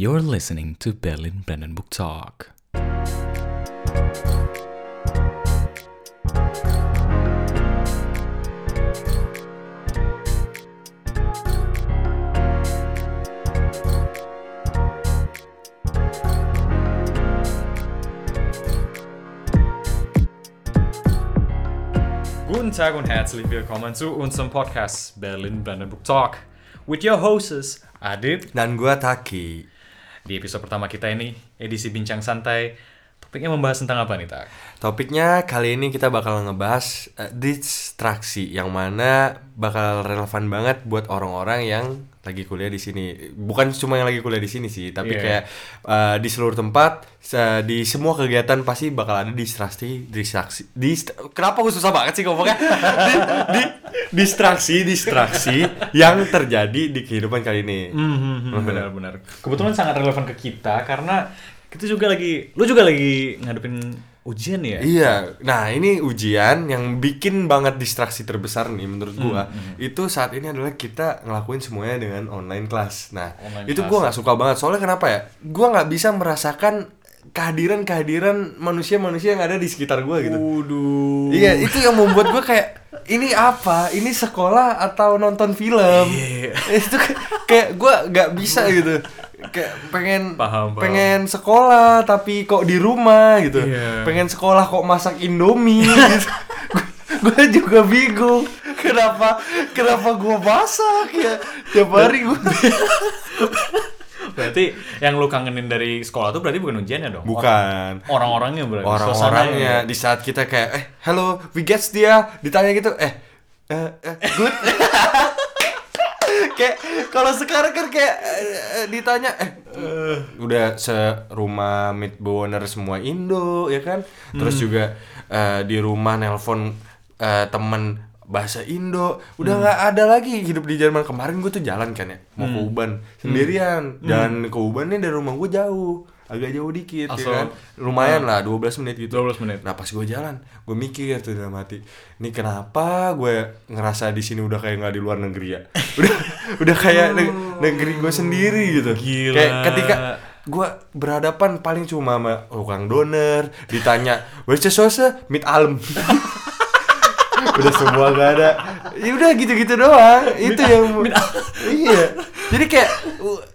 You're listening to Berlin Brandenburg Talk. Guten Tag und herzlich willkommen zu unserem Podcast Berlin Brandenburg Talk with your hosts Adit. Dan Taki. Di episode pertama kita ini edisi bincang santai. Topiknya membahas tentang apa nih Tak? Topiknya kali ini kita bakal ngebahas eh, distraksi yang mana bakal relevan banget buat orang-orang yang lagi kuliah di sini. Bukan cuma yang lagi kuliah di sini sih, tapi Iya. kayak eh, di seluruh tempat se- di semua kegiatan pasti bakal ada distraksi, distraksi. Dist Kenapa gue susah banget sih ngomongnya? di, di, distraksi, distraksi yang terjadi di kehidupan kali ini. Hmm, Benar-benar. Kebetulan sangat relevan ke kita karena kita juga lagi, lu juga lagi ngadepin ujian ya? Iya, nah ini ujian yang bikin banget distraksi terbesar nih menurut Hmm, gua. Itu saat ini adalah kita ngelakuin semuanya dengan online class. Nah, Online itu class. gua nggak suka banget. Soalnya kenapa ya? Gua nggak bisa merasakan kehadiran-kehadiran manusia-manusia yang ada di sekitar gua gitu. Waduh. Iya, itu yang membuat gua kayak ini apa? Ini sekolah atau nonton film? Iya. itu kayak- kayak gua nggak bisa gitu. Kayak pengen Paham, paham. pengen sekolah tapi kok di rumah gitu. Iya. Pengen sekolah kok masak Indomie gitu. gue juga bingung kenapa kenapa gua masak ya tiap hari gua Berarti yang lu kangenin dari sekolah tuh berarti bukan ujiannya dong? bukan Orang-orangnya berarti. orang-orangnya di saat kita kayak eh hello we gets dia ditanya gitu eh eh, eh, good kayak kalau sekarang kan kayak eh, eh, ditanya eh eh, udah serumah mid boner semua Indo ya kan? Terus juga eh, di rumah nelpon eh, temen bahasa Indo udah nggak ada lagi hidup di Jerman. Kemarin gue tuh jalan kan ya mau ke Uban. Sendirian. Jalan ke Uban nih dari rumah gue jauh agak jauh dikit ya Asal, ya kan? Lumayan nah, lah 12 menit gitu. 12 menit. Nah pas gue jalan gue mikir tuh dalam hati ini kenapa gue ngerasa di sini udah kayak nggak di luar negeri ya? Udah udah kayak ne negeri gue sendiri gitu. Gila. kayak ketika gue berhadapan paling cuma sama orang donor, ditanya where's sauce mit alm udah semua gak ada. Ya udah gitu-gitu doang. Itu yang iya. Jadi kayak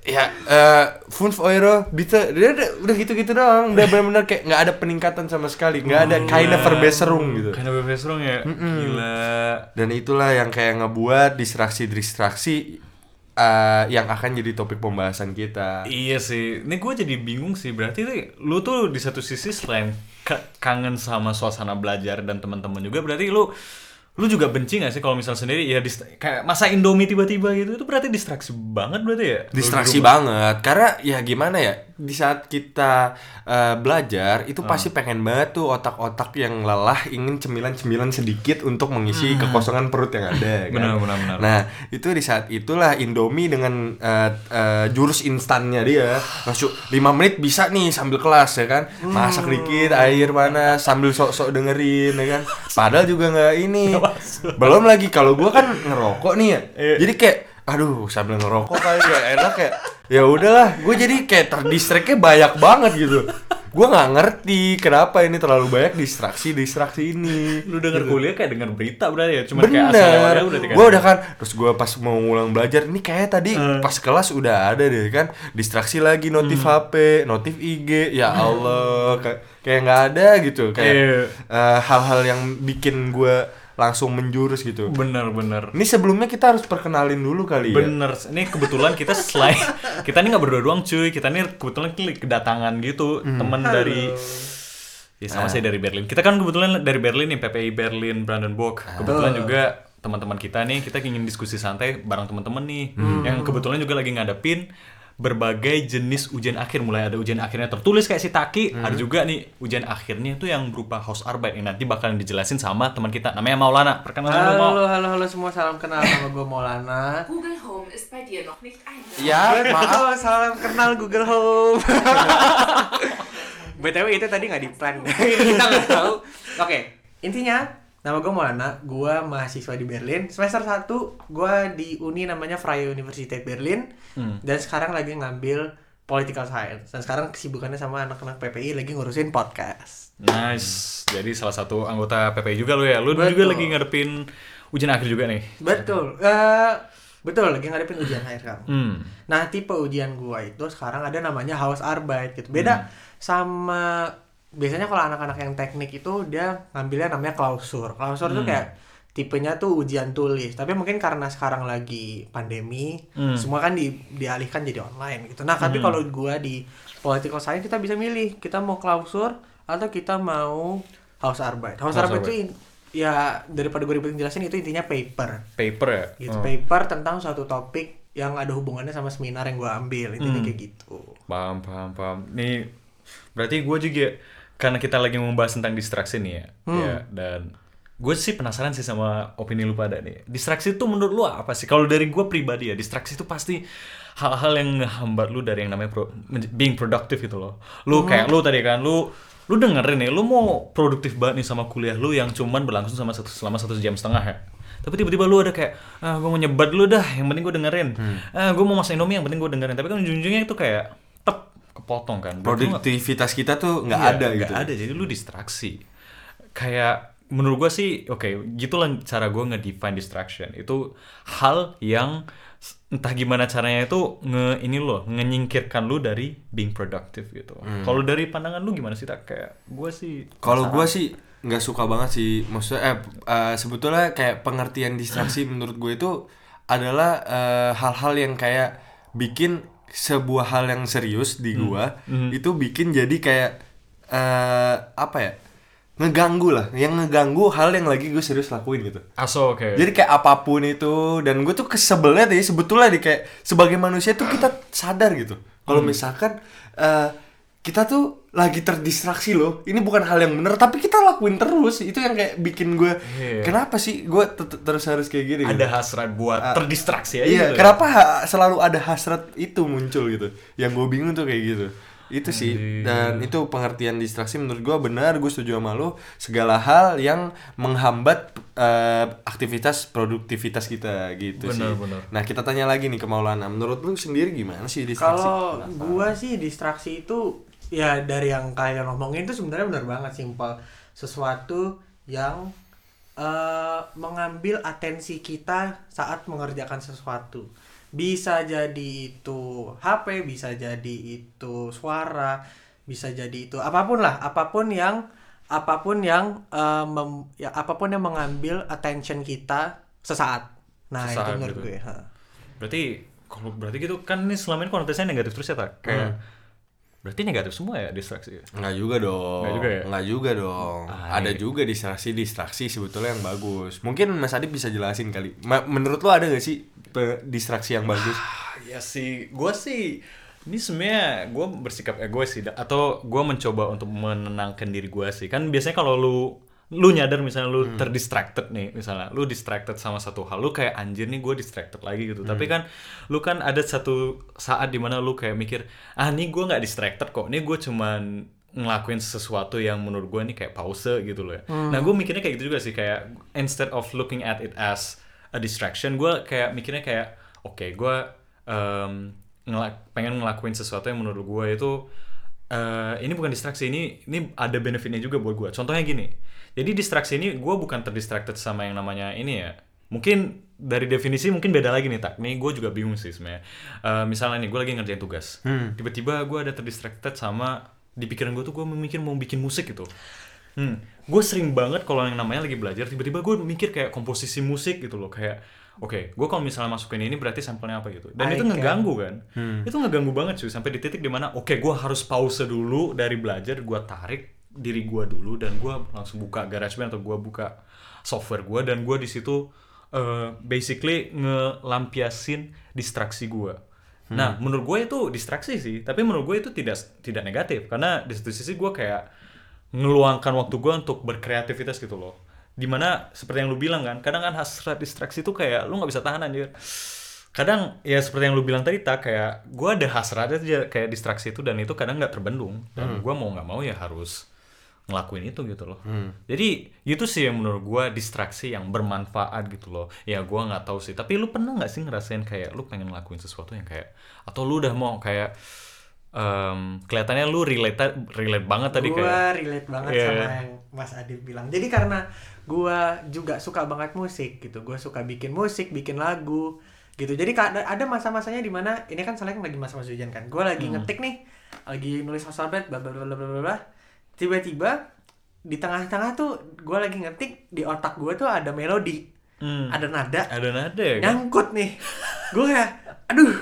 ya eh, 5 euro bisa, dia udah, gitu-gitu doang. Udah benar-benar kayak nggak ada peningkatan sama sekali. Nggak ada hmm. kinda verbeserung gitu. Kinda verbeserung ya? Mm -mm. gila. Dan itulah yang kayak ngebuat distraksi-distraksi uh, yang akan jadi topik pembahasan kita. Iya sih. Ini gue jadi bingung sih. Berarti lu tuh di satu sisi selain kangen sama suasana belajar dan teman-teman juga berarti lu lu juga benci gak sih kalau misal sendiri ya kayak masa Indomie tiba-tiba gitu itu berarti distraksi banget berarti ya? Distraksi banget. Karena ya gimana ya di saat kita eh, belajar itu pasti pengen banget tuh otak-otak yang lelah ingin cemilan-cemilan sedikit untuk mengisi kekosongan perut yang ada kan. Benar, benar, benar. Nah itu di saat itulah Indomie dengan eh, eh, jurus instannya dia masuk 5 menit bisa nih sambil kelas ya kan? Masak dikit air panas sambil sok-sok dengerin ya kan? Padahal juga nggak ini. Belum lagi kalau gua kan ngerokok nih ya. Iya. jadi kayak aduh sambil ngerokok kali gak enak ya ya udahlah gue jadi kayak terdistraknya banyak banget gitu gue nggak ngerti kenapa ini terlalu banyak distraksi distraksi ini Lu denger kuliah kayak denger berita berarti ya? Cuma kayak asal udah dikasih. gue udah kan terus gue pas mau ngulang belajar ini kayak tadi Eh. pas kelas udah ada deh kan distraksi lagi notif Hmm. HP notif IG ya Allah kayak nggak ada gitu kayak Iya. eh, hal-hal yang bikin gue langsung menjurus gitu. Bener-bener. ini sebelumnya kita harus perkenalin dulu kali ya. Bener, ini kebetulan kita selain kita ini nggak berdua doang cuy, kita ini kebetulan kli- kedatangan gitu Hmm. temen dari ya sama saya dari Berlin. Kita kan kebetulan dari Berlin nih PPI Berlin Brandenburg. Kebetulan juga teman-teman kita nih kita ingin diskusi santai bareng teman-teman nih. Yang kebetulan juga lagi ngadepin berbagai jenis ujian akhir mulai ada ujian akhirnya tertulis kayak si Taki ada juga nih ujian akhirnya itu yang berupa Hausarbeit ini nanti bakalan dijelasin sama teman kita namanya Maulana perkenalan Mau. Halo, halo, halo semua, salam kenal nama gue Maulana. Google Home ist bei dir noch nicht eingestellt. ya maaf Halo, salam kenal Google Home. BTW itu tadi nggak di plan, kita nggak tahu. Oke, intinya nama gue Maulana, gue mahasiswa di Berlin. Semester 1 gue di uni namanya Freie Universität Berlin Hmm. dan sekarang lagi ngambil political science dan sekarang kesibukannya sama anak-anak PPI lagi ngurusin podcast. Nice. Jadi salah satu anggota PPI juga lu ya. Lu Betul. juga lagi ngadepin ujian akhir juga nih. Betul. Eh, betul lagi ngadepin ujian akhir sekarang. Hmm. Nah, tipe ujian gua itu sekarang ada namanya Hausarbeit gitu. Beda sama biasanya kalau anak-anak yang teknik itu dia ngambilnya namanya klausur. Klausur itu kayak tipenya tuh ujian tulis. Tapi mungkin karena sekarang lagi pandemi, Hmm. semua kan di, dialihkan jadi online gitu. Nah, tapi kalau gua di political science kita bisa milih, kita mau klausur atau kita mau Hausarbeit. Hausarbeit itu in- ya daripada gue ribetin jelasin itu intinya paper Paper ya. gitu paper tentang suatu topik yang ada hubungannya sama seminar yang gue ambil intinya Hmm. kayak gitu Paham, paham, paham. Nih, berarti gue juga karena kita lagi membahas tentang distraksi nih ya, ya dan gue sih penasaran sih sama opini lu pada nih. Distraksi itu menurut lu apa sih? Kalau dari gue pribadi ya, distraksi itu pasti hal-hal yang ngehambat lu dari yang namanya pro- being productive gitu loh. Lu kayak lu tadi kan, lu lu dengerin nih, lu mau produktif banget nih sama kuliah lu yang cuman berlangsung sama satu, selama satu jam setengah ya. Tapi tiba-tiba lu ada kayak, ah gue mau nyebat dulu dah, yang penting gue dengerin. Ah gue mau masak indomie, yang penting gue dengerin. Tapi kan ujung-ujungnya itu kayak, kepotong kan. Produktivitas kita tuh nggak Iya, ada nggak gitu. ada jadi lu distraksi kayak menurut gua sih oke gitulah cara gua nge-define distraction itu hal yang entah gimana caranya itu nge ini loh ngenyingkirkan lu dari being productive gitu Hmm. kalau dari pandangan lu gimana sih tak kayak gua sih Kalau gue sih nggak suka banget sih, maksudnya eh, eh, sebetulnya kayak pengertian distraksi menurut gue itu adalah eh, hal-hal yang kayak bikin sebuah hal yang serius di gua itu bikin jadi kayak eh, apa ya ngeganggu lah, yang ngeganggu hal yang lagi gue serius lakuin gitu. aso oke. Jadi kayak apa pun itu dan gue tuh kesebelnya deh sebetulnya di kayak sebagai manusia tuh kita sadar gitu. Kalau misalkan eh, kita tuh lagi terdistraksi loh. Ini bukan hal yang bener tapi kita lakuin terus. Itu yang kayak bikin gue Iya. kenapa sih gue terus harus kayak gini ada gitu. hasrat buat Ah, terdistraksi aja Iya, gitu ya. kenapa ha- selalu ada hasrat itu muncul gitu. Yang gue bingung tuh kayak gitu. Itu sih Iya. dan itu pengertian distraksi menurut gue benar gue setuju sama lu segala hal yang menghambat eh, aktivitas produktivitas kita gitu sih. Benar, benar. Nah, kita tanya lagi nih ke Maulana. Menurut lu sendiri gimana sih distraksi? kalau gua sih distraksi itu ya dari yang kalian ngomongin itu sebenarnya benar banget simpel sesuatu yang eh, mengambil atensi kita saat mengerjakan sesuatu. Bisa jadi itu HP bisa jadi itu suara bisa jadi itu apa pun lah apa pun yang apa pun yang eh, mem- ya apa pun yang mengambil attention kita sesaat. Nah Sesaat itu menurut gitu. gue ha. berarti kalau berarti gitu kan ini selama ini konotasinya negatif terus ya tak kayak berarti negatif semua ya distraksi Enggak juga dong. Nggak juga ya? Nggak juga dong. Ah, ada iya. juga distraksi-distraksi sebetulnya yang bagus. Mungkin Mas Adib bisa jelasin kali. Ma- menurut lo ada gak sih distraksi yang bagus? Ah, ya sih, gue sih ini sebenarnya gue bersikap egois sih, atau gue mencoba untuk menenangkan diri gue sih. Kan biasanya kalau lu lu nyadar misalnya lu terdistracted nih, misalnya lu distracted sama satu hal, lu kayak anjir nih gue distracted lagi gitu. Tapi kan lu kan ada satu saat di mana lu kayak mikir, ah nih gue nggak distracted kok, nih gue cuman ngelakuin sesuatu yang menurut gue nih kayak pause gitu loh ya. Nah gue mikirnya kayak gitu juga sih kayak instead of looking at it as a distraction, gue kayak mikirnya kayak oke gue em, ngela- pengen ngelakuin sesuatu yang menurut gue itu eh, ini bukan distraksi ini ini ada benefitnya juga buat gue. Contohnya gini, jadi distraksi ini gue bukan terdistracted sama yang namanya ini ya. Mungkin dari definisi mungkin beda lagi nih tak. Nih gue juga bingung sih sebenarnya. Eh, misalnya nih gue lagi ngerjain tugas, tiba-tiba gue ada terdistracted sama di pikiran gue tuh gue memikir mau bikin musik gitu. Hmm, gue sering banget kalau yang namanya lagi belajar, tiba-tiba gue mikir kayak komposisi musik gitu loh, kayak oke, gue kalau misalnya masukin ini berarti sampelnya apa gitu, dan I itu can. ngeganggu kan, itu ngeganggu banget cuy, sampai di titik di mana oke gue harus pause dulu dari belajar, gue tarik diri gue dulu dan gue langsung buka GarageBand atau gue buka software gue dan gue di situ eh, basically ngelampiasin distraksi gue. Nah, menurut gue itu distraksi sih, tapi menurut gue itu tidak tidak negatif karena di satu sisi gue kayak ngeluangkan waktu gue untuk berkreativitas gitu loh. Di mana seperti yang lu bilang kan, kadang kan hasrat distraksi itu kayak lu nggak bisa tahan anjir. Kadang ya seperti yang lu bilang tadi tak kayak gue ada hasrat aja kayak distraksi itu dan itu kadang nggak terbendung dan gue mau nggak mau ya harus ngelakuin itu gitu loh. Jadi itu sih yang menurut gue distraksi yang bermanfaat gitu loh. Ya gue nggak tahu sih. Tapi lu pernah nggak sih ngerasain kayak lu pengen ngelakuin sesuatu yang kayak atau lu udah mau kayak em, kelihatannya lu relate relate banget tadi gua kayak relate banget Iya. sama yang Mas Adib bilang. Jadi karena gua juga suka banget musik gitu. Gua suka bikin musik, bikin lagu gitu. Jadi ada, masa-masanya di mana ini kan soalnya lagi masa-masa ujian kan. Gua lagi Hmm. ngetik nih, lagi nulis bla bla bla bla bla bla. Tiba-tiba di tengah-tengah tuh gua lagi ngetik di otak gua tuh ada melodi, Hmm. ada nada. Ada nada ya kan? nyangkut nih. Gue kayak aduh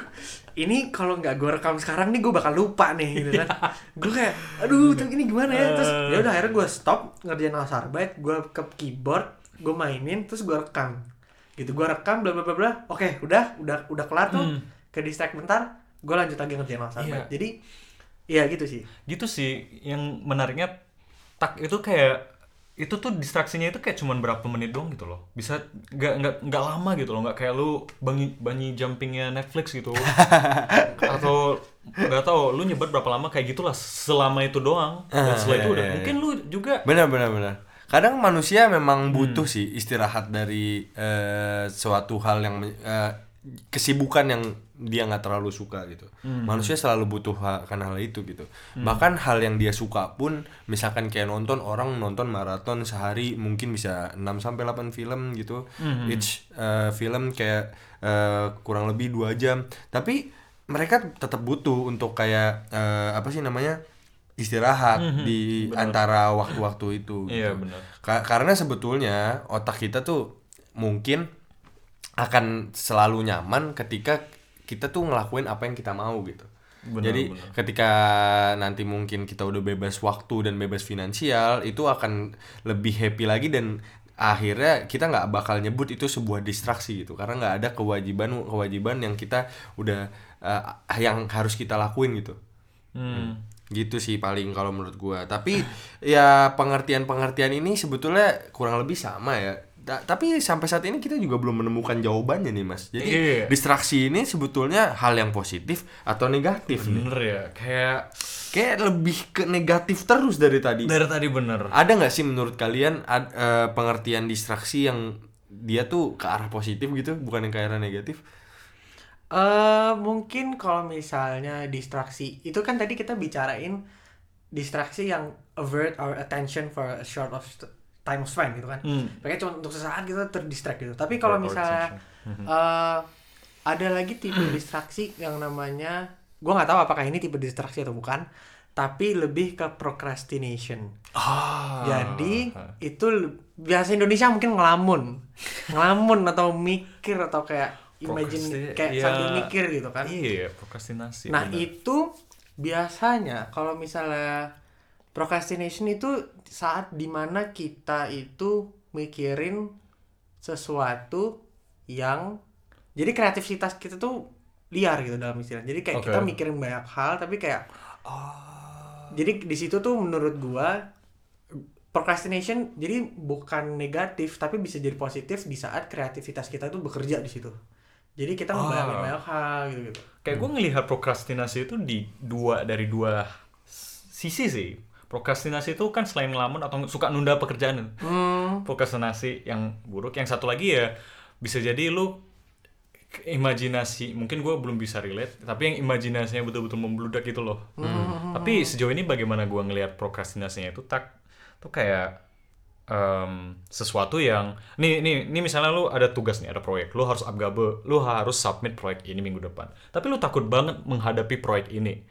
ini kalau nggak gue rekam sekarang nih gue bakal lupa nih gitu kan. Gue kayak aduh tuh ini gimana ya? Terus ya udah akhirnya gue stop ngerjain alfabet gue ke keyboard gue mainin terus gue rekam. Gitu gue rekam bla bla bla bla. Oke udah udah udah kelar tuh. Hmm. ke distract bentar gue lanjut lagi ngerjain Iya. alfabet jadi ya gitu sih gitu sih yang menariknya tak itu kayak itu tuh distraksinya itu kayak cuman berapa menit doang gitu loh bisa nggak nggak nggak lama gitu loh nggak kayak lu banyi banyi jumpingnya Netflix gitu atau nggak tahu lu nyebat berapa lama kayak gitulah selama itu doang dan setelah itu udah Ah, iya, iya. mungkin lu juga Benar benar benar. Kadang manusia Hmm. memang butuh sih istirahat dari eh, suatu hal yang eh, kesibukan yang dia nggak terlalu suka gitu. Hmm. Manusia selalu butuh akan hal itu gitu. Bahkan hal yang dia suka pun misalkan kayak nonton orang nonton maraton sehari mungkin bisa 6 sampai 8 film gitu. Hmm. Each eh, film kayak eh, kurang lebih dua jam. Tapi mereka tetap butuh untuk kayak eh, apa sih namanya? istirahat di antara waktu-waktu itu. Hmm, Iya, gitu. benar. Ka- karena sebetulnya otak kita tuh mungkin akan selalu nyaman ketika kita tuh ngelakuin apa yang kita mau gitu. Benar, Jadi benar. ketika nanti mungkin kita udah bebas waktu dan bebas finansial itu akan lebih happy lagi dan akhirnya kita nggak bakal nyebut itu sebuah distraksi gitu. Karena nggak ada kewajiban kewajiban yang kita udah eh, yang harus kita lakuin gitu. Hmm, gitu sih paling kalau menurut gua. Tapi ya pengertian-pengertian ini sebetulnya kurang lebih sama ya Ta- tapi sampai saat ini kita juga belum menemukan jawabannya nih mas. Jadi Iya. distraksi ini sebetulnya hal yang positif atau negatif nih? Bener ya kayak kayak lebih ke negatif terus dari tadi. Dari tadi bener. Ada nggak sih menurut kalian ad- eh, pengertian distraksi yang dia tuh ke arah positif gitu bukan yang ke arah negatif? Eh mungkin kalau misalnya distraksi itu kan tadi kita bicarain distraksi yang avert our attention for a short of time span gitu kan. Hmm. Makanya cuma untuk sesaat kita terdistract gitu. Tapi kalau misalnya eh ada lagi tipe distraksi yang namanya gua nggak tahu apakah ini tipe distraksi atau bukan, tapi lebih ke procrastination. ah Jadi itu bahasa Indonesia mungkin ngelamun, ngelamun atau mikir atau kayak imagine kayak ya, sambil mikir gitu kan. iya prokrastinasi Nah bener. itu biasanya kalau misalnya procrastination itu saat di mana kita itu mikirin sesuatu yang jadi kreativitas kita tuh liar gitu dalam istilah. Jadi kayak Oke. kita mikirin banyak hal tapi kayak jadi di situ tuh menurut gua procrastination jadi bukan negatif tapi bisa jadi positif di saat kreativitas kita tuh bekerja di situ. Jadi kita ngebayangin Ah. banyak hal gitu gitu. Kayak gue ngelihat prokrastinasi itu di dua dari dua sisi sih. Prokrastinasi itu kan selain ngelamun atau suka nunda pekerjaan. Hmm. Prokrastinasi yang buruk. Yang satu lagi ya bisa jadi lu imajinasi mungkin gue belum bisa relate tapi yang imajinasinya betul-betul membludak gitu loh tapi sejauh ini bagaimana gue ngelihat prokrastinasinya itu tak tuh kayak em, sesuatu yang nih nih nih misalnya lu ada tugas nih ada proyek lu harus upgabe lu harus submit proyek ini minggu depan tapi lu takut banget menghadapi proyek ini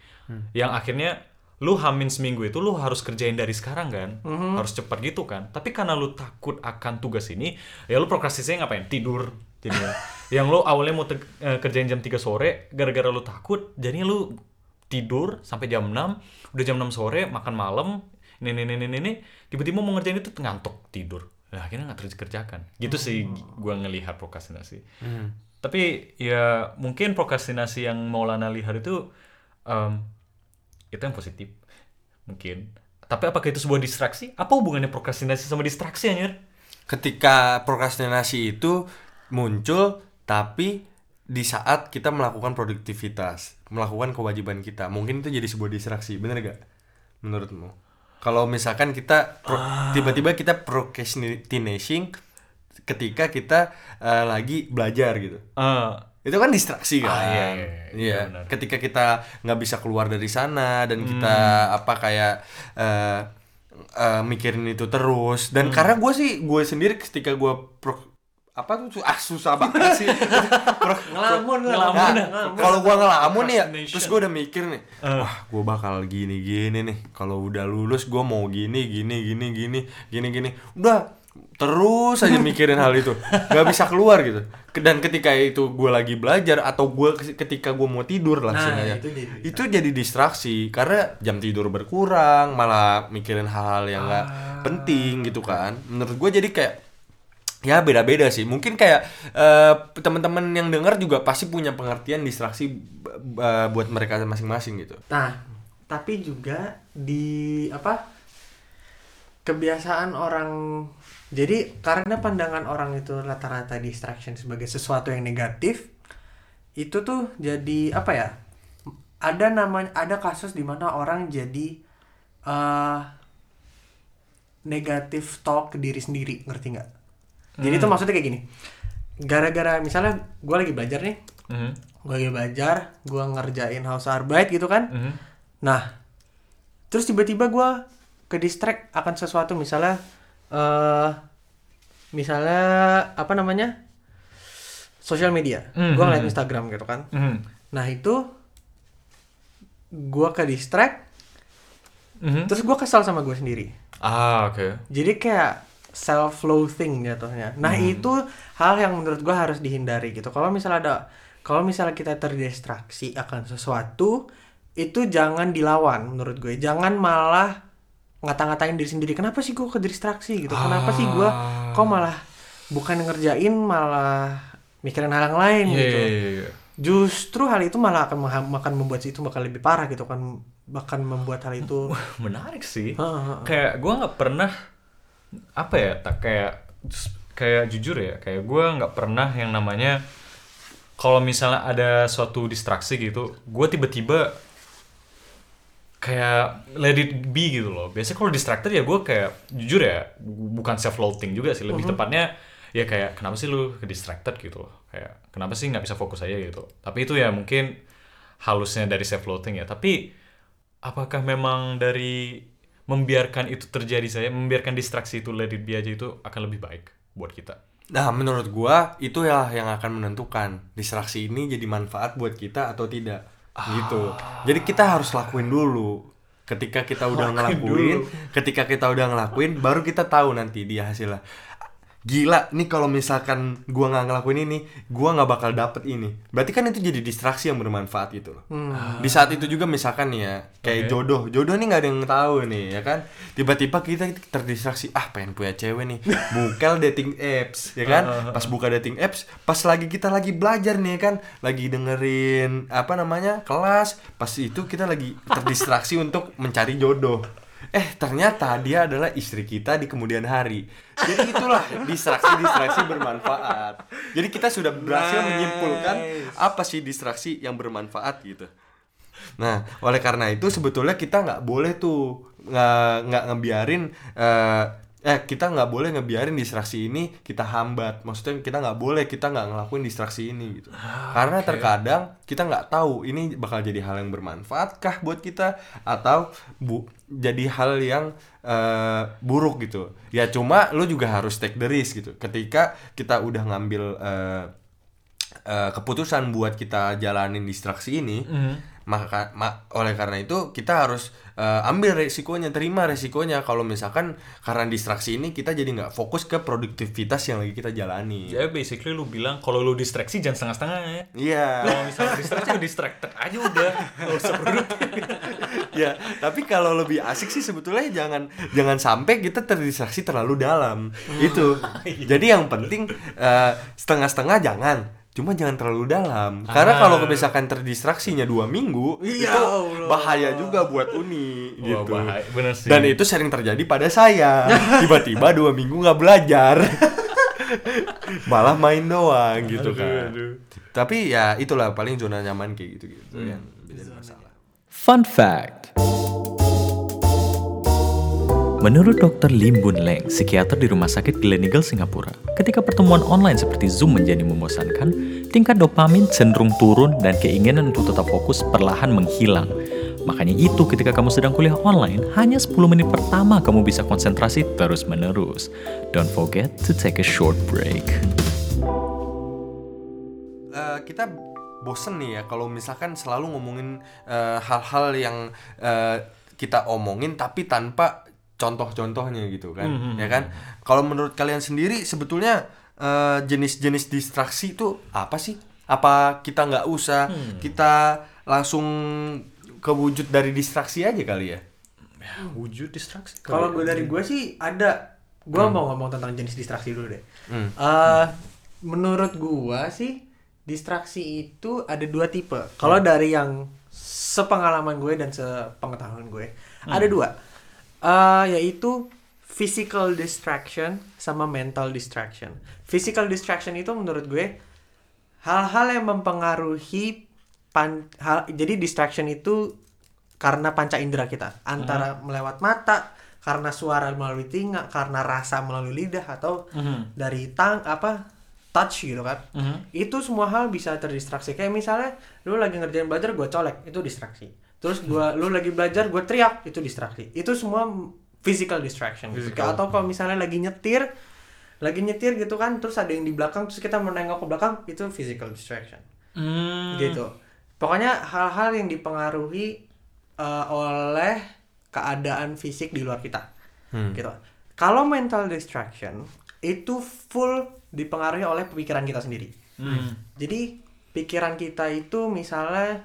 yang akhirnya lu hamin seminggu itu lu harus kerjain dari sekarang kan? Harus cepat gitu kan? Tapi karena lu takut akan tugas ini ya lu prokrastinasinya ngapain? Tidur jadinya. Yang lu awalnya mau te- eh, kerjain jam 3 sore gara-gara lu takut jadinya lu tidur sampai jam 6 udah jam 6 sore makan malam ini ini ini ini, tiba-tiba mau ngerjain itu ngantuk tidur. Nah, akhirnya nggak terkerjakan gitu sih gua ngelihat prokrastinasi. Tapi ya mungkin prokrastinasi yang Maulana lihat itu em, itu yang positif mungkin. Tapi apakah itu sebuah distraksi? Apa hubungannya prokrastinasi sama distraksi anjir? Ketika prokrastinasi itu muncul tapi di saat kita melakukan produktivitas melakukan kewajiban kita mungkin itu jadi sebuah distraksi. Bener gak menurutmu? Kalau misalkan kita pro- tiba-tiba kita procrastinating ketika kita eh, lagi belajar gitu. Eh, itu kan distraksi kan Ah, iya, iya, iya, Iya. benar. ketika kita nggak bisa keluar dari sana dan kita Hmm. apa kayak eh, eh, mikirin itu terus Hmm. dan karena gue sih gue sendiri ketika gue pro apa tuh ah susah banget sih Pro- Ngelamun, ngelamun. Nah, kalau gua ngelamun nih ya, terus gua udah mikir nih, wah gua bakal gini gini nih. Kalau udah lulus gua mau gini gini gini gini gini gini. Udah terus aja mikirin hal itu, nggak bisa keluar gitu. Dan ketika itu gua lagi belajar atau gua ketika gua mau tidur langsung Nah, aja, itu jadi itu jadi distraksi karena jam tidur berkurang, malah mikirin hal-hal yang nggak Ah. penting gitu kan. Menurut gua jadi kayak ya beda-beda sih mungkin kayak eh, teman-teman yang dengar juga pasti punya pengertian distraksi b- buat mereka masing-masing gitu Nah, tapi juga di apa? Kebiasaan orang jadi karena pandangan orang itu rata-rata distraction sebagai sesuatu yang negatif, itu tuh jadi apa ya? Ada namanya ada kasus di mana orang jadi eh negatif talk ke diri sendiri, ngerti nggak? Jadi itu maksudnya kayak gini. Gara-gara misalnya gue lagi belajar nih, Mhm. gue lagi belajar, gue ngerjain Hausarbeit gitu kan. Mhm. Nah, terus tiba-tiba gue ke distract akan sesuatu misalnya, eh misalnya apa namanya, sosial media. Mhm. Gue ngeliat Instagram gitu kan. Mhm. Nah itu gue ke distract, Mhm. terus gue kesal sama gue sendiri. Ah, oke. Jadi kayak self-loathing jatuhnya. Nah itu hal yang menurut gua harus dihindari gitu. Kalau misalnya ada, kalau misalnya kita terdistraksi akan sesuatu, itu jangan dilawan menurut gue. Jangan malah ngata-ngatain diri sendiri. Kenapa sih gua kedistraksi gitu? Kenapa sih gua kok malah bukan ngerjain malah mikirin hal yang lain Iya, gitu. iya, iya, iya. Justru hal itu malah akan mengha- akan membuat itu bakal lebih parah gitu kan bahkan membuat hal itu Menarik sih. Heeh. Kayak gua nggak pernah apa ya, tak kayak kayak jujur ya, kayak gua nggak pernah yang namanya kalau misalnya ada suatu distraksi gitu, gua tiba-tiba kayak let it be gitu loh. Biasanya kalau distracted ya gue kayak jujur ya bukan self loathing juga sih, lebih tepatnya ya kayak kenapa sih lu ke distracted gitu loh. Kayak kenapa sih nggak bisa fokus aja gitu. Tapi itu ya mungkin halusnya dari self loathing ya. Tapi apakah memang dari membiarkan itu terjadi saya, membiarkan distraksi itu let it be aja itu akan lebih baik buat kita. nah menurut gua itu ya yang akan menentukan distraksi ini jadi manfaat buat kita atau tidak gitu. Jadi kita harus lakuin dulu. Ketika kita udah ngelakuin ketika kita udah ngelakuin baru kita tahu nanti dia hasilnya gila nih kalau misalkan gua nggak ngelakuin ini gua nggak bakal dapet ini. Berarti kan itu jadi distraksi yang bermanfaat gitu loh. Di saat itu juga misalkan nih ya kayak Oke. jodoh. Jodoh nih nggak ada yang tahu nih ya kan? Tiba-tiba kita terdistraksi ah pengen punya cewek nih. Buka dating apps ya kan? Pas buka dating apps pas lagi kita lagi belajar nih ya kan? Lagi dengerin apa namanya kelas pas itu kita lagi terdistraksi untuk mencari jodoh eh ternyata dia adalah istri kita di kemudian hari. Jadi itulah distraksi-distraksi bermanfaat. Jadi kita sudah berhasil menyimpulkan apa sih distraksi yang bermanfaat gitu. Nah, oleh karena itu sebetulnya kita nggak boleh tuh nggak nggak ngebiarin eh, eh kita nggak boleh ngebiarin distraksi ini kita hambat. Maksudnya kita nggak boleh kita nggak ngelakuin distraksi ini gitu. Karena terkadang kita nggak tahu ini bakal jadi hal yang bermanfaat kah buat kita atau bu jadi hal yang eh, buruk gitu. Ya cuma lu juga harus take the risk gitu. Ketika kita udah ngambil eh, eh, keputusan buat kita jalanin distraksi ini, maka ma- oleh karena itu kita harus eh, ambil resikonya, terima resikonya. Kalau misalkan karena distraksi ini kita jadi nggak fokus ke produktivitas yang lagi kita jalani. Ya basically lu bilang kalau lu distraksi jangan setengah-setengah ya. Iya. Kalau misalnya distraksi ya distracted aja udah. Gak usah produktif. ya, tapi kalau lebih asik sih sebetulnya jangan jangan sampai kita terdistraksi terlalu dalam. Itu. Jadi yang penting eh, setengah-setengah jangan. Cuma jangan terlalu dalam. Karena Ah. kalau misalkan terdistraksinya dua minggu, Iya, itu Allah. bahaya juga buat Uni Wah, gitu. bahaya. Bener sih. Dan itu sering terjadi pada saya. Tiba-tiba dua minggu nggak belajar. Malah main doang gitu Aduh, kan. aduh. Tapi ya itulah paling zona nyaman kayak gitu-gitu yang jadi masalah. Fun fact Menurut Dr. Lim Boon Leng, psikiater di Rumah Sakit Gleneagles Singapura, ketika pertemuan online seperti Zoom menjadi membosankan, tingkat dopamin cenderung turun dan keinginan untuk tetap fokus perlahan menghilang. Makanya itu ketika kamu sedang kuliah online, hanya 10 menit pertama kamu bisa konsentrasi terus-menerus. Don't forget to take a short break. Eh, kita bosen nih ya kalau misalkan selalu ngomongin eh, hal-hal yang eh, kita omongin tapi tanpa contoh-contohnya gitu kan ya kan kalau menurut kalian sendiri sebetulnya eh, jenis-jenis distraksi itu apa sih apa kita nggak usah kita langsung kewujud dari distraksi aja kali ya Wujud distraksi. Kalau gue dari gue sih ada. Gue mau ngomong tentang jenis distraksi dulu deh. Hmm. Eh, menurut gue sih distraksi itu ada dua tipe. Kalau dari yang sepengalaman gue dan sepengetahuan gue ada dua. Eh, yaitu physical distraction sama mental distraction. Physical distraction itu menurut gue hal-hal yang mempengaruhi pan hal, jadi distraction itu karena panca indera kita. Antara melewat mata karena suara melalui telinga karena rasa melalui lidah atau dari tang apa touch gitu kan. Itu semua hal bisa terdistraksi. Kayak misalnya lu lagi ngerjain belajar gue colek. Itu distraksi terus gua lu lagi belajar gue teriak itu distraksi itu semua physical distraction gitu. Physical. atau kalau misalnya lagi nyetir lagi nyetir gitu kan terus ada yang di belakang terus kita menengok ke belakang itu physical distraction Hmm. gitu pokoknya hal-hal yang dipengaruhi eh, oleh keadaan fisik di luar kita Hmm. gitu kalau mental distraction itu full dipengaruhi oleh pikiran kita sendiri Hmm. jadi pikiran kita itu misalnya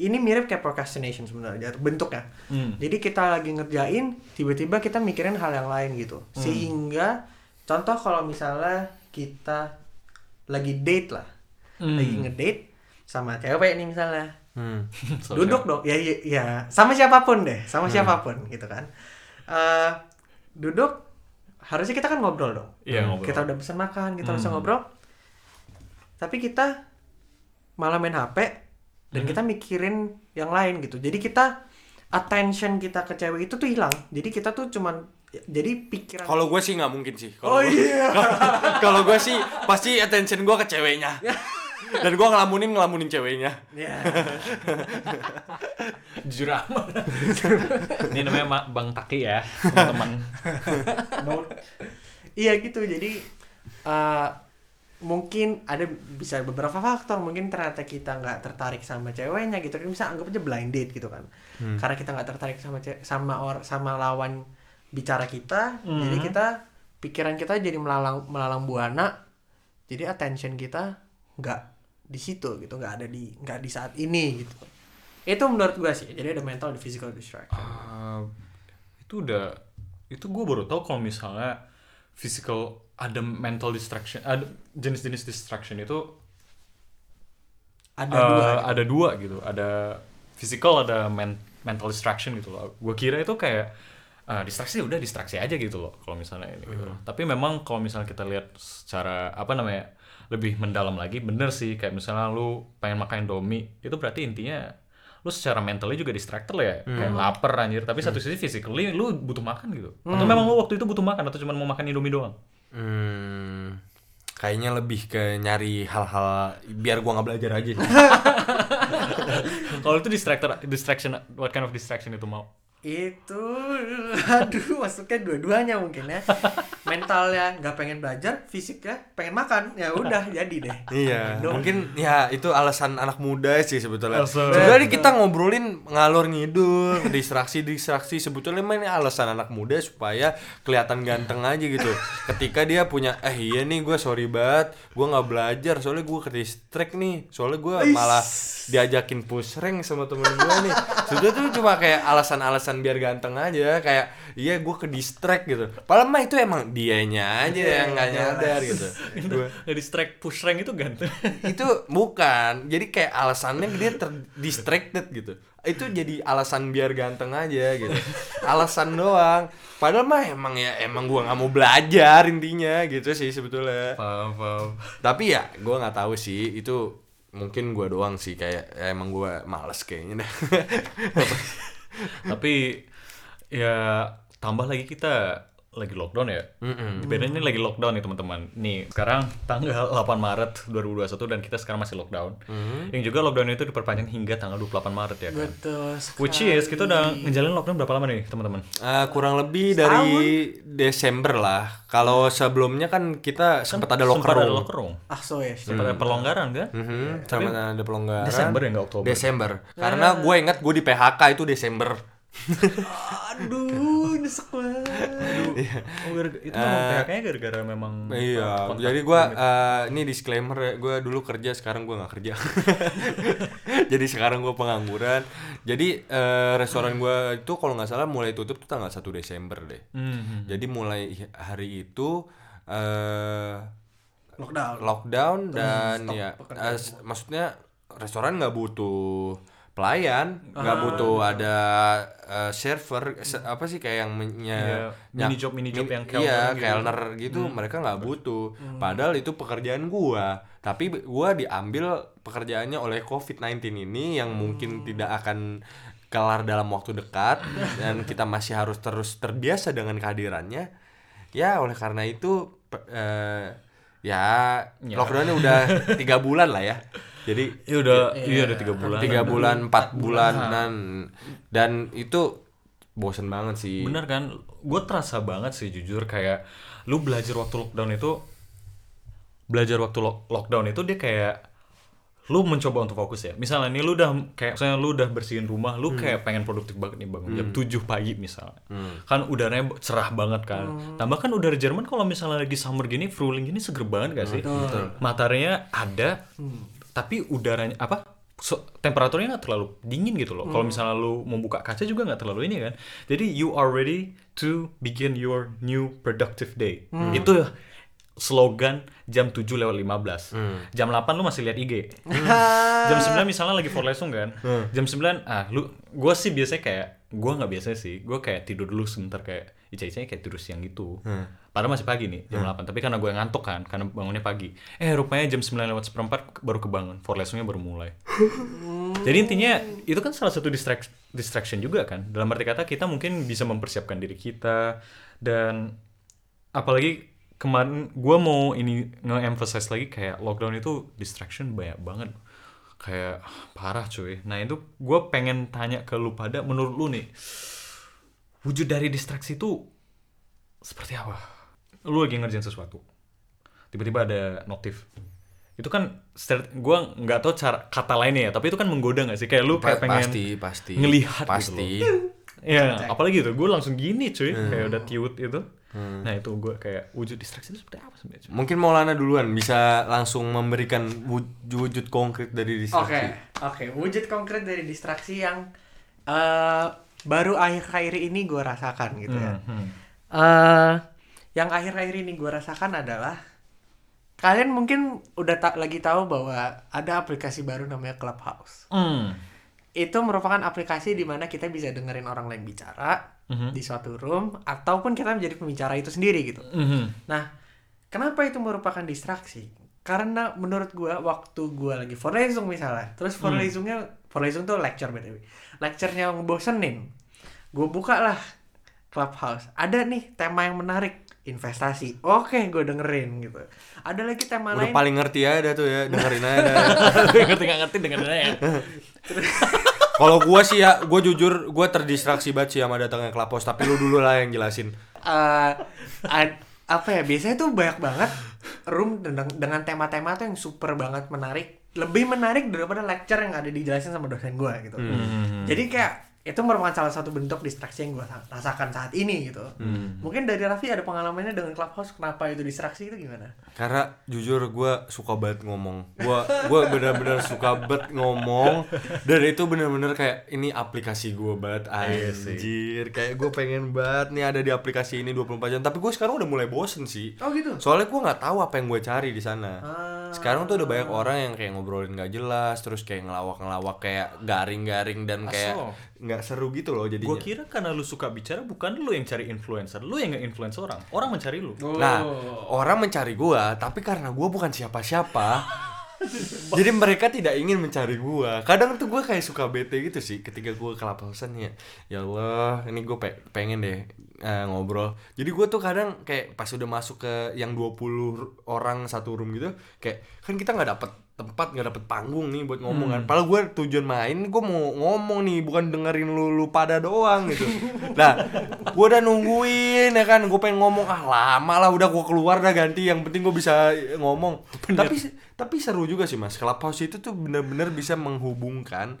ini mirip kayak procrastination sebenarnya bentuknya. Hmm. jadi kita lagi ngerjain tiba-tiba kita mikirin hal yang lain gitu. Sehingga contoh kalau misalnya kita lagi date lah. Hmm. lagi ngedate sama cewek nih misalnya. Hmm. duduk dong. Ya, ya ya. Sama siapa pun deh. Sama siapa pun gitu kan. Eh duduk harusnya kita kan ngobrol dong. Iya, ngobrol. kita udah pesan makan kita Hmm. ngobrol. Tapi kita malah main HP dan kita mikirin yang lain gitu jadi kita attention kita ke cewek itu tuh hilang jadi kita tuh cuman jadi pikiran Kalau gue sih nggak mungkin sih. oh Kalau gua- iya Kalau gue sih pasti attention gue ke ceweknya. Dan gue ngelamunin ngelamunin ceweknya. ya Jujur amat. Ini namanya Ma- Bang Taki ya, teman-teman. iya gitu jadi eh, mungkin ada bisa beberapa faktor. Mungkin ternyata kita nggak tertarik sama ceweknya gitu kan bisa anggap aja blind date gitu kan. Karena kita nggak tertarik sama sama or sama lawan bicara kita jadi Mhm. kita pikiran kita jadi melalang melalang buana jadi attention kita nggak di situ gitu nggak ada di nggak di saat ini gitu. Itu menurut gua sih jadi ada mental dan physical distraction. Ah, itu udah itu gue baru tahu kalau misalnya physical ada mental distraction ada jenis-jenis distraction itu ada eh, dua ada dua gitu. Ada physical ada men- mental distraction gitu loh. Gue kira itu kayak ah, distraksi udah distraksi aja gitu loh kalau misalnya ini gitu. tapi memang kalau misalnya kita lihat secara apa namanya lebih mendalam lagi bener sih. Kayak misalnya lu pengen makan Indomie itu berarti intinya lu secara mentalnya juga distracted lah ya. Kayak lapar anjir. Tapi satu sisi physically lu butuh makan gitu. Atau memang lu waktu itu butuh makan atau cuma mau makan Indomie doang? Hmm, kayaknya lebih ke nyari hal-hal biar gua nggak belajar aja. kalau itu distractor distraction what kind of distraction itu mau itu aduh masuknya dua-duanya mungkin ya mentalnya nggak pengen belajar fisiknya pengen makan ya udah jadi deh iya, Dong. mungkin ya itu alasan anak muda sih sebetulnya. Sebenarnya kita ngobrolin ngalor ngidul, distraksi distraksi sebetulnya mah ini alasan anak muda supaya kelihatan ganteng aja gitu. Ketika dia punya eh iya nih gue sorry banget, gue nggak belajar soalnya gue ke distract nih, soalnya gue malah diajakin push rank sama temen gue nih. Sudah tuh cuma kayak alasan-alasan biar ganteng aja, kayak iya gue ke distract gitu. Padahal mah itu emang dianya aja yang nggak nyadar gitu. Nah, distract push rank itu ganteng. Itu bukan. Jadi kayak alasannya dia terdistracted gitu. Itu jadi alasan biar ganteng aja gitu. Alasan doang. Padahal mah emang ya emang gua nggak mau belajar intinya gitu sih sebetulnya. Paham paham. Tapi ya gua nggak tahu sih. Itu mungkin gua doang sih kayak ya emang gua males kayaknya tapi ya tambah lagi kita lagi lockdown ya. Di Berlin ini lagi lockdown nih teman-teman. Nih sekarang tanggal 8 Maret 2021 dan kita sekarang masih lockdown. Yang juga lockdown itu diperpanjang hingga tanggal 28 Maret ya kan. Betul Which is kita udah ngejalanin lockdown berapa lama nih teman-teman? Eh, kurang lebih dari Desember lah. Kalau sebelumnya kan kita sempat ada locker Sempat ada room. Ah so ya. Sempat ada pelonggaran kan? Mhm, sama ada pelonggaran. Desember ya nggak Oktober? Desember. Karena gue ingat gue di PHK itu Desember. Aduh, nyesek banget. Oh, gara- itu memang PHK-nya gara-gara memang Iya, jadi gue eh, ini disclaimer ya, gue dulu kerja sekarang gue nggak kerja. jadi sekarang gue pengangguran. Jadi eh, restoran gue itu kalau nggak salah mulai tutup tuh tanggal 1 Desember deh. Hmm. Jadi mulai hari itu eh Lockdown. lockdown dan ya eh, s- maksudnya restoran nggak butuh pelayan, nggak butuh ada eh, server se- apa sih kayak yang menya, Iya, mini job- mini job yang kelner iya, gitu. kelner gitu mereka nggak butuh. Padahal itu pekerjaan gua, tapi gua diambil pekerjaannya oleh COVID-19 ini yang mungkin tidak akan kelar dalam waktu dekat dan kita masih harus terus terbiasa dengan kehadirannya. Ya oleh karena itu eh, ya Ya. lockdownnya udah tiga bulan lah ya. Jadi Iya udah, iya udah tiga bulan. tiga bulan, empat bulanan dan itu bosen banget sih. Bener kan? Gue terasa banget sih jujur kayak lu belajar waktu lockdown itu belajar waktu lock- lockdown itu dia kayak lu mencoba untuk fokus ya. Misalnya nih lu udah kayak misalnya lu udah bersihin rumah, lu kayak pengen produktif banget nih bangun jam 7 pagi misalnya. Kan udaranya cerah banget kan. Tambah kan udara Jerman kalau misalnya lagi summer gini, fruling gini seger banget gak sih? Mataharinya ada, tapi udaranya apa? so- temperaturnya nggak terlalu dingin gitu loh. Kalau misalnya lu membuka kaca juga nggak terlalu ini kan. Jadi you are ready to begin your new productive day. Itu slogan jam 7 lewat 15. Jam 8 lu masih lihat IG. jam 9 misalnya lagi for lesson kan. Jam 9 ah lu gua sih biasanya kayak gua nggak biasa sih. Gua kayak tidur dulu sebentar kayak ica-icanya kayak tidur siang gitu. Padahal masih pagi nih jam 8. Tapi karena gue ngantuk kan karena bangunnya pagi. Eh rupanya jam 9 lewat seperempat baru kebangun. For lessonnya baru mulai. Jadi intinya itu kan salah satu distract- distraction juga kan. Dalam arti kata kita mungkin bisa mempersiapkan diri kita dan apalagi kemarin gua mau ini nge-emphasize lagi kayak lockdown itu distraction banyak banget. Kayak ah, parah cuy. Nah itu gua pengen tanya ke lu pada menurut lu nih wujud dari distraksi itu seperti apa? Lu lagi ngerjain sesuatu, tiba-tiba ada notif. Itu kan gua nggak tahu cara kata lainnya ya, tapi itu kan menggoda nggak sih? Kayak lu kayak pengen pasti pasti ngelihat pasti gitu loh. Ya, apalagi itu gue langsung gini cuy, kayak udah tiut itu. Nah itu gue kayak wujud distraksi itu seperti apa sebenarnya? mungkin Maulana duluan bisa langsung memberikan wujud, wujud konkret dari Oke, distraksi oke. Wujud konkret dari distraksi yang eh, baru akhir-akhir ini gue rasakan gitu ya. Hmm. Eh, yang akhir-akhir ini gue rasakan adalah kalian mungkin udah tak lagi tahu bahwa ada aplikasi baru namanya Clubhouse. Hmm. Itu merupakan aplikasi di mana kita bisa dengerin orang lain bicara Mhm. di suatu room ataupun kita menjadi pembicara itu sendiri gitu. Mhm. Nah, kenapa itu merupakan distraksi? Karena menurut gua waktu gua lagi Vorlesung misalnya, terus Vorlesungnya Vorlesung tuh lecture btw, lecturenya ngebosenin, gua buka lah Clubhouse, ada nih tema yang menarik investasi, oke gue dengerin gitu. Ada lagi tema udah lain, paling ngerti aja tuh ya dengerin aja ngerti nggak ngerti dengan ya. kalau gua sih ya gua jujur gua terdistraksi banget sih sama datangnya Klapos tapi lu dulu lah yang jelasin eh, ad- apa ya biasanya tuh banyak banget room dengan dengan tema-tema tuh yang super banget menarik lebih menarik daripada lecture yang ada dijelasin sama dosen gue gitu Hmm. jadi kayak itu merupakan salah satu bentuk distraksi yang gue rasakan saat ini gitu. Mungkin dari Raffi ada pengalamannya dengan Clubhouse kenapa itu distraksi itu gimana? Karena jujur gua suka banget ngomong. Gua gua benar-benar suka banget ngomong. Dan itu benar-benar kayak ini aplikasi gua banget Iya anjir. Kayak gua pengen banget nih ada di aplikasi ini 24 jam. Tapi gua sekarang udah mulai bosen sih. Oh gitu? Soalnya gua nggak tahu apa yang gue cari di sana. Ah. sekarang tuh udah banyak orang yang kayak ngobrolin gak jelas terus kayak ngelawak-ngelawak kayak garing-garing dan kayak. Nggak seru gitu loh jadinya Gue kira karena lu suka bicara bukan lu yang cari influencer, lu yang nge-influence orang. Orang mencari lu. Nah, orang mencari gua, tapi karena gua bukan siapa-siapa, Jadi mereka tidak ingin mencari gua. Kadang tuh gua kayak suka bete gitu sih ketika gua kelapasan ya. Ya Allah, ini gue pengen deh eh, ngobrol. Jadi gua tuh kadang kayak pas udah masuk ke yang 20 orang satu room gitu, kayak kan kita nggak dapet tempat nggak dapet panggung nih buat ngomong kan. Padahal gue tujuan main gue mau ngomong nih bukan dengerin lu lu pada doang gitu. Nah, gue udah nungguin ya kan. Gue pengen ngomong ah lama lah udah gue keluar dah ganti. Yang penting gue bisa ngomong. Tapi tapi seru juga sih mas. Clubhouse itu tuh bener-bener bisa menghubungkan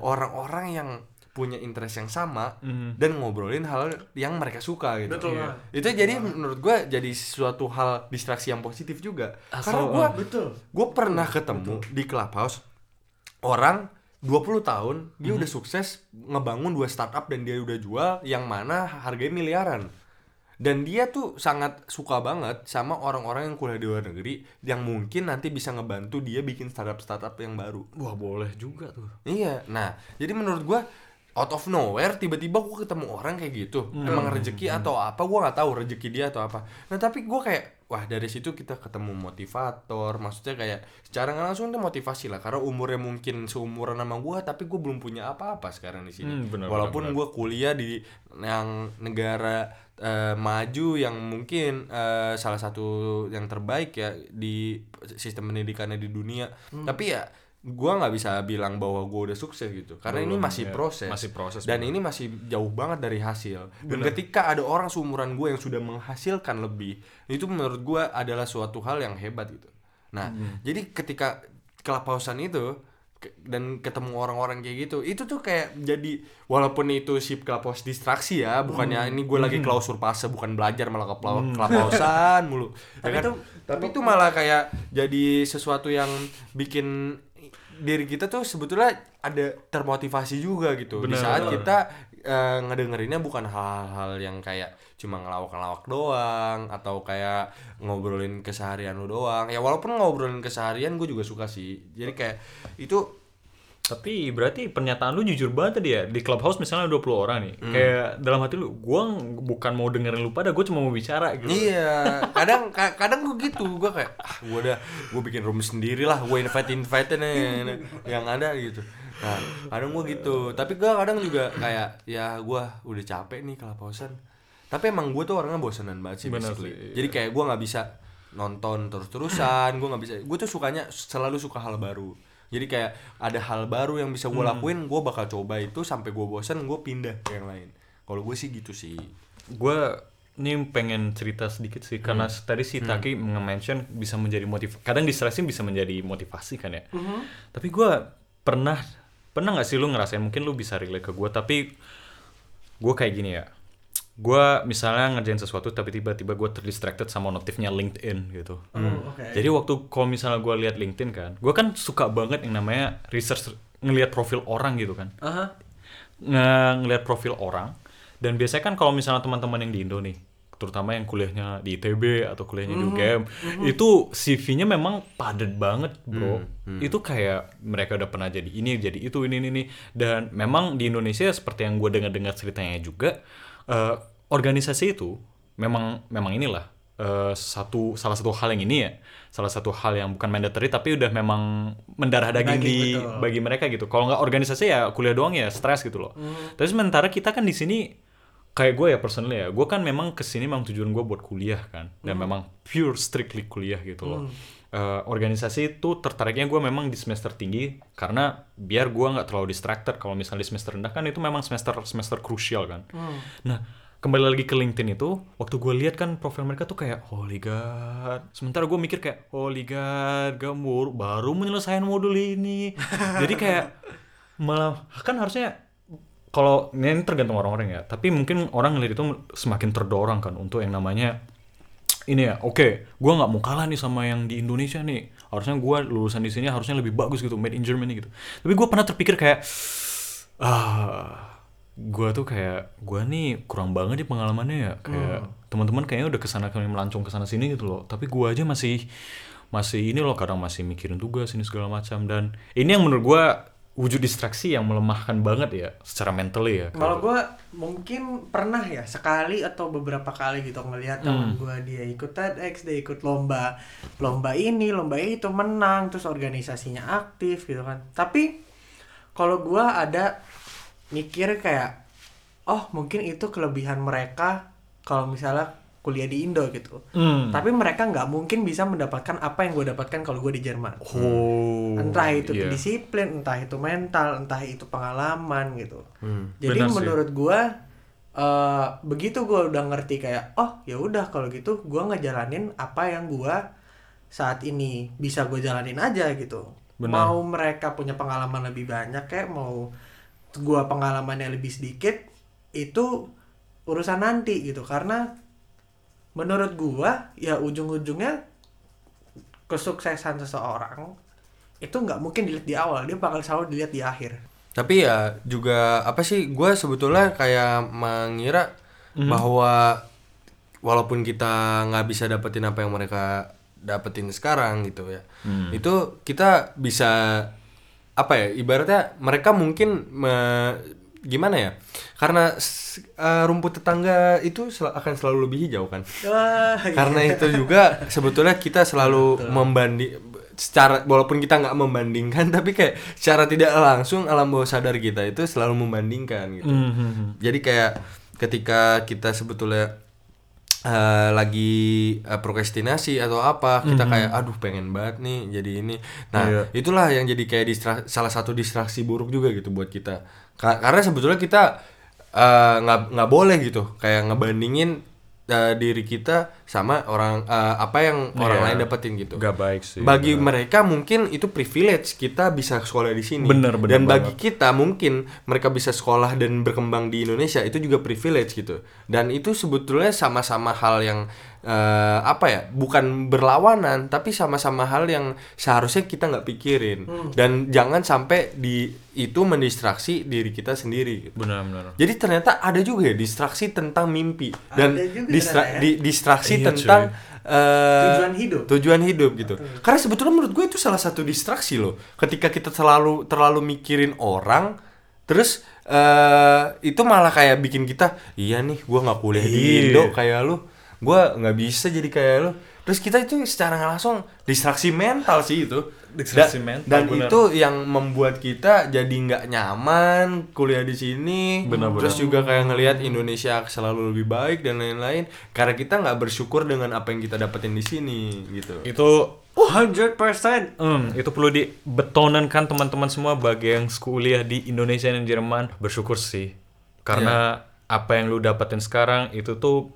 orang-orang yang punya interest yang sama dan ngobrolin hal yang mereka suka gitu. Betul, Iya. Itu jadi menurut gue jadi suatu hal distraksi yang positif juga. Karena Asal- gue Betul. gue pernah ketemu di clubhouse orang 20 tahun dia udah sukses ngebangun dua startup dan dia udah jual yang mana harganya miliaran dan dia tuh sangat suka banget sama orang-orang yang kuliah di luar negeri yang mungkin nanti bisa ngebantu dia bikin startup-startup yang baru Wah boleh juga tuh. Iya, nah jadi menurut gua out of nowhere tiba-tiba gua ketemu orang kayak gitu, emang rezeki atau apa gua nggak tahu rezeki dia atau apa. Nah tapi gua kayak wah dari situ kita ketemu motivator, maksudnya kayak secara nggak langsung itu motivasi lah karena umurnya mungkin seumuran sama gua tapi gua belum punya apa-apa sekarang di sini. Hmm, benar, Walaupun gua kuliah di yang negara eh, maju yang mungkin eh, salah satu yang terbaik ya di sistem pendidikannya di dunia. Hmm. Tapi ya gua nggak bisa bilang bahwa gua udah sukses gitu karena ini Belum, masih ya. proses Masih proses, dan benar. ini masih jauh banget dari hasil dan ketika ada orang seumuran gue yang sudah menghasilkan lebih itu menurut gua adalah suatu hal yang hebat gitu nah Hmm. jadi ketika kelapausan itu ke- dan ketemu orang-orang kayak gitu itu tuh kayak jadi walaupun itu si kelapaus distraksi ya bukannya Hmm. ini gue lagi klausur fase bukan belajar malah ke kelapausan mulu Ya Tapi kan? itu- tapi itu malah kayak jadi sesuatu yang bikin diri kita tuh sebetulnya ada termotivasi juga gitu. Di Benar, saat kita eh, ngedengerinnya bukan hal-hal yang kayak cuma ngelawak-ngelawak doang atau kayak ngobrolin keseharian lu doang. Ya walaupun ngobrolin keseharian gue juga suka sih. Jadi kayak itu Tapi berarti pernyataan lu jujur banget tadi ya di clubhouse misalnya 20 orang nih. Kayak dalam hati lu, gua bukan mau dengerin lu pada, gua cuma mau bicara gitu. Iya, kadang ka- kadang gue gitu, gue kayak ah gue udah gue bikin room sendiri lah, gue invite invite nih yang ada gitu. Nah, kadang gue gitu, tapi gue kadang juga kayak ya gue udah capek nih kelapausan. Tapi emang gue tuh orangnya bosenan banget sih Bener basically. sih, iya. Jadi kayak gue nggak bisa nonton terus terusan, gue nggak bisa. Gue tuh sukanya selalu suka hal baru. Jadi kayak ada hal baru yang bisa gue lakuin, gue bakal coba itu sampai gue bosan, gue pindah ke yang lain. Kalau gue sih gitu sih. Gua ini pengen cerita sedikit sih karena Hmm. tadi si Taki nge-mention bisa menjadi motivasi. Kadang distresi bisa menjadi motivasi kan ya. Tapi gua pernah pernah nggak sih lu ngerasain mungkin lu bisa relate ke gua tapi gua kayak gini ya. Gua misalnya ngerjain sesuatu tapi tiba-tiba gua terdistracted sama notifnya LinkedIn gitu. Oh, oke. Jadi waktu kalau misalnya gua lihat LinkedIn kan, gua kan suka banget yang namanya research ngelihat profil orang gitu kan Aha. nge- ngelihat profil orang dan biasanya kan kalau misalnya teman-teman yang di Indo nih terutama yang kuliahnya di ITB atau kuliahnya di UGM itu CV-nya memang padat banget bro itu kayak mereka udah pernah jadi ini jadi itu ini ini, ini. dan memang di Indonesia seperti yang gue dengar-dengar ceritanya juga eh, organisasi itu memang memang inilah eh, satu salah satu hal yang ini ya salah satu hal yang bukan mandatory tapi udah memang mendarah daging, Daging, di betul. bagi mereka gitu. Kalau nggak organisasi ya kuliah doang ya stres gitu loh. Tapi sementara kita kan di sini kayak gue ya personally ya, gue kan memang ke sini memang tujuan gue buat kuliah kan, dan memang pure strictly kuliah gitu loh. Eh, organisasi itu tertariknya gue memang di semester tinggi karena biar gue nggak terlalu distracted. Kalau misalnya di semester rendah kan itu memang semester semester krusial kan. Nah kembali lagi ke LinkedIn itu waktu gue lihat kan profil mereka tuh kayak holy god. Sementara gue mikir kayak holy god gak baru menyelesaikan modul ini. Jadi kayak malah kan harusnya kalau ini tergantung orang-orang ya tapi mungkin orang ngeliat itu semakin terdorong kan untuk yang namanya ini ya oke gue nggak mau kalah nih sama yang di Indonesia nih. Harusnya gue lulusan di sini harusnya lebih bagus gitu made in Germany gitu. Tapi gue pernah terpikir kayak ah gue tuh kayak gue nih kurang banget nih pengalamannya ya. Kayak teman-teman kayaknya udah ke sana kami melancong ke sana sini gitu loh. Tapi gue aja masih masih ini loh kadang masih mikirin tugas ini segala macam. Dan ini yang menurut gue wujud distraksi yang melemahkan banget ya secara mentally ya. Kalau gue mungkin pernah ya sekali atau beberapa kali gitu ngelihat teman gue dia ikut TEDx, dia ikut lomba, lomba ini, lomba itu menang, terus organisasinya aktif gitu kan. Tapi kalau gue ada mikir kayak, oh mungkin itu kelebihan mereka kalau misalnya kuliah di Indo gitu. Hmm. Tapi mereka nggak mungkin bisa mendapatkan apa yang gue dapatkan kalau gue di Jerman. Oh. entah itu iya. disiplin, entah itu mental, entah itu pengalaman gitu. Hmm. Jadi Benar menurut gua eh, begitu gua udah ngerti kayak oh ya udah kalau gitu gua ngejalanin apa yang gua saat ini bisa gue jalanin aja gitu. Benar. Mau mereka punya pengalaman lebih banyak kayak mau gua pengalamannya lebih sedikit itu urusan nanti gitu karena menurut gua ya ujung-ujungnya kesuksesan seseorang itu nggak mungkin dilihat di awal dia bakal selalu dilihat di akhir. Tapi ya juga apa sih gue sebetulnya kayak mengira bahwa walaupun kita nggak bisa dapetin apa yang mereka dapetin sekarang gitu ya, itu kita bisa apa ya ibaratnya mereka mungkin me- gimana ya? Karena eh, rumput tetangga itu sel- akan selalu lebih hijau kan. Wah, iya. Karena itu juga sebetulnya kita selalu membanding secara walaupun kita nggak membandingkan tapi kayak secara tidak langsung alam bawah sadar kita itu selalu membandingkan gitu. Mhm. Jadi kayak ketika kita sebetulnya eh, lagi eh, prokrastinasi atau apa kita kayak aduh pengen banget nih jadi ini. Nah, Iya. itulah yang jadi kayak distra- salah satu distraksi buruk juga gitu buat kita. Ka- karena sebetulnya kita eh, nggak nggak boleh gitu kayak ngebandingin eh, diri kita sama orang eh, apa yang orang Iya. lain dapetin gitu. Gak baik sih. Bagi benar. mereka mungkin itu privilege kita bisa sekolah di sini. Bener, bener dan bagi banget. kita mungkin mereka bisa sekolah dan berkembang di Indonesia itu juga privilege gitu. Dan itu sebetulnya sama-sama hal yang eh, apa ya? Bukan berlawanan, tapi sama-sama hal yang seharusnya kita nggak pikirin. Hmm. Dan jangan sampai di itu mendistraksi diri kita sendiri. gitu. Benar-benar. Jadi ternyata ada juga ya distraksi tentang mimpi dan distra- ya. di- distraksi Iya, tentang eh, Tujuan hidup. tujuan hidup gitu karena sebetulnya menurut gue itu salah satu distraksi loh ketika kita terlalu terlalu mikirin orang terus eh itu malah kayak bikin kita iya nih gue nggak kuliah di Iya. Indo kayak lu gue nggak bisa jadi kayak lu. Terus kita itu secara langsung distraksi mental sih itu. Distraksi Da- mental, dan benar. itu yang membuat kita jadi nggak nyaman kuliah di sini. Benar-benar. terus juga kayak ngelihat Indonesia selalu lebih baik dan lain-lain. Karena kita nggak bersyukur dengan apa yang kita dapetin di sini gitu. Itu 100% Hmm, itu perlu dibetonankan teman-teman semua bagi yang kuliah di Indonesia dan Jerman. Bersyukur sih. Karena apa yang lu dapetin sekarang itu tuh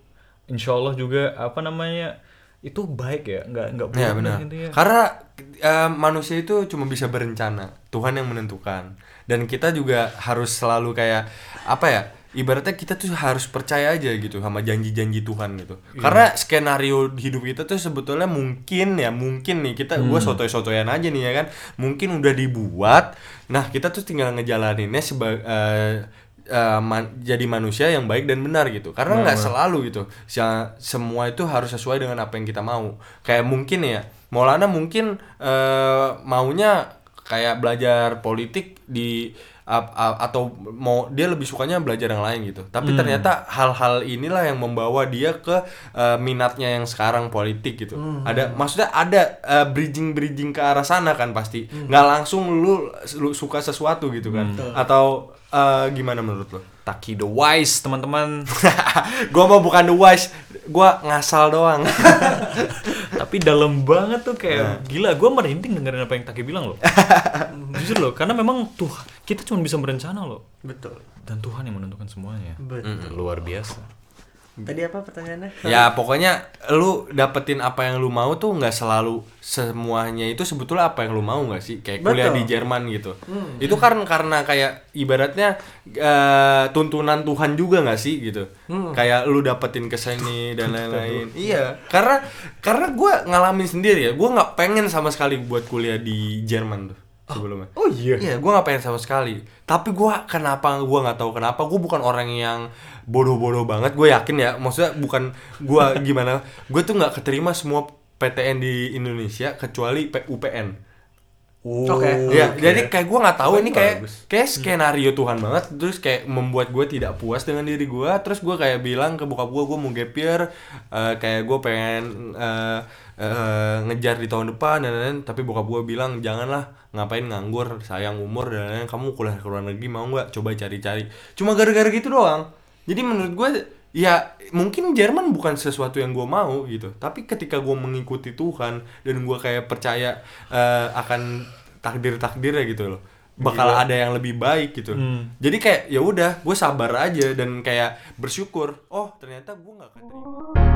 insya Allah juga apa namanya itu baik ya nggak nggak Ya benar. Karena eh, manusia itu cuma bisa berencana, Tuhan yang menentukan. Dan kita juga harus selalu kayak apa ya? Ibaratnya kita tuh harus percaya aja gitu sama janji-janji Tuhan gitu. Karena skenario hidup kita tuh sebetulnya mungkin ya, mungkin nih kita gua sotoy-sotoyan aja nih ya kan. Mungkin udah dibuat. Nah, kita tuh tinggal ngejalaninnya sebagai jadi manusia yang baik dan benar gitu. Karena nggak selalu gitu. Se- Semua itu harus sesuai dengan apa yang kita mau. Kayak mungkin ya, Maulana mungkin eh, maunya kayak belajar politik di a- atau mau dia lebih sukanya belajar yang lain gitu. Tapi ternyata hal-hal inilah yang membawa dia ke eh, minatnya yang sekarang politik gitu. Ada maksudnya ada bridging bridging ke arah sana kan pasti. Nggak langsung lu, lu suka sesuatu gitu kan. Atau eh, gimana menurut lo? Taki the wise teman-teman. Gua mau bukan the wise, gua ngasal doang. tapi dalam banget tuh kayak gila gue merinding dengerin apa yang Taki bilang loh. Jujur loh karena memang tuh kita cuma bisa berencana loh. Betul. Dan Tuhan yang menentukan semuanya. Betul luar biasa tadi apa pertanyaannya? Ya pokoknya lu dapetin apa yang lu mau tuh nggak selalu semuanya itu sebetulnya apa yang lu mau nggak sih? Kayak kuliah Betul. di Jerman gitu. Itu kan karena kayak ibaratnya eh, tuntunan Tuhan juga nggak sih gitu? Kayak lu dapetin ke sini dan lain-lain. Iya. Karena karena gue ngalamin sendiri ya. Gue nggak pengen sama sekali buat kuliah di Jerman tuh sebelumnya oh iya Iya, gue gak pengen sama sekali. Tapi gue kenapa gue nggak tahu kenapa gue bukan orang yang bodoh-bodoh banget. Gue yakin ya, maksudnya bukan gue gimana. Gue tuh nggak keterima semua PTN di Indonesia kecuali UPN. Oh, Oke. Ya, oke. jadi kayak gue nggak tahu ini kayak bagus. kayak skenario Tuhan banget, terus kayak membuat gue tidak puas dengan diri gue, terus gue kayak bilang ke bokap gue gue mau gap year, eh, kayak gue pengen eh, eh, ngejar di tahun depan dan lain-lain, tapi bokap gue bilang janganlah ngapain nganggur, sayang umur dan lain-lain, kamu kuliah ke luar negeri mau nggak? Coba cari-cari. Cuma gara-gara gitu doang. Jadi menurut gue ya mungkin Jerman bukan sesuatu yang gue mau gitu. Tapi ketika gue mengikuti Tuhan dan gue kayak percaya eh, akan takdir takdirnya gitu loh. Bakal ada yang lebih baik gitu. Jadi kayak ya udah gue sabar aja dan kayak bersyukur. Oh ternyata gue nggak keterima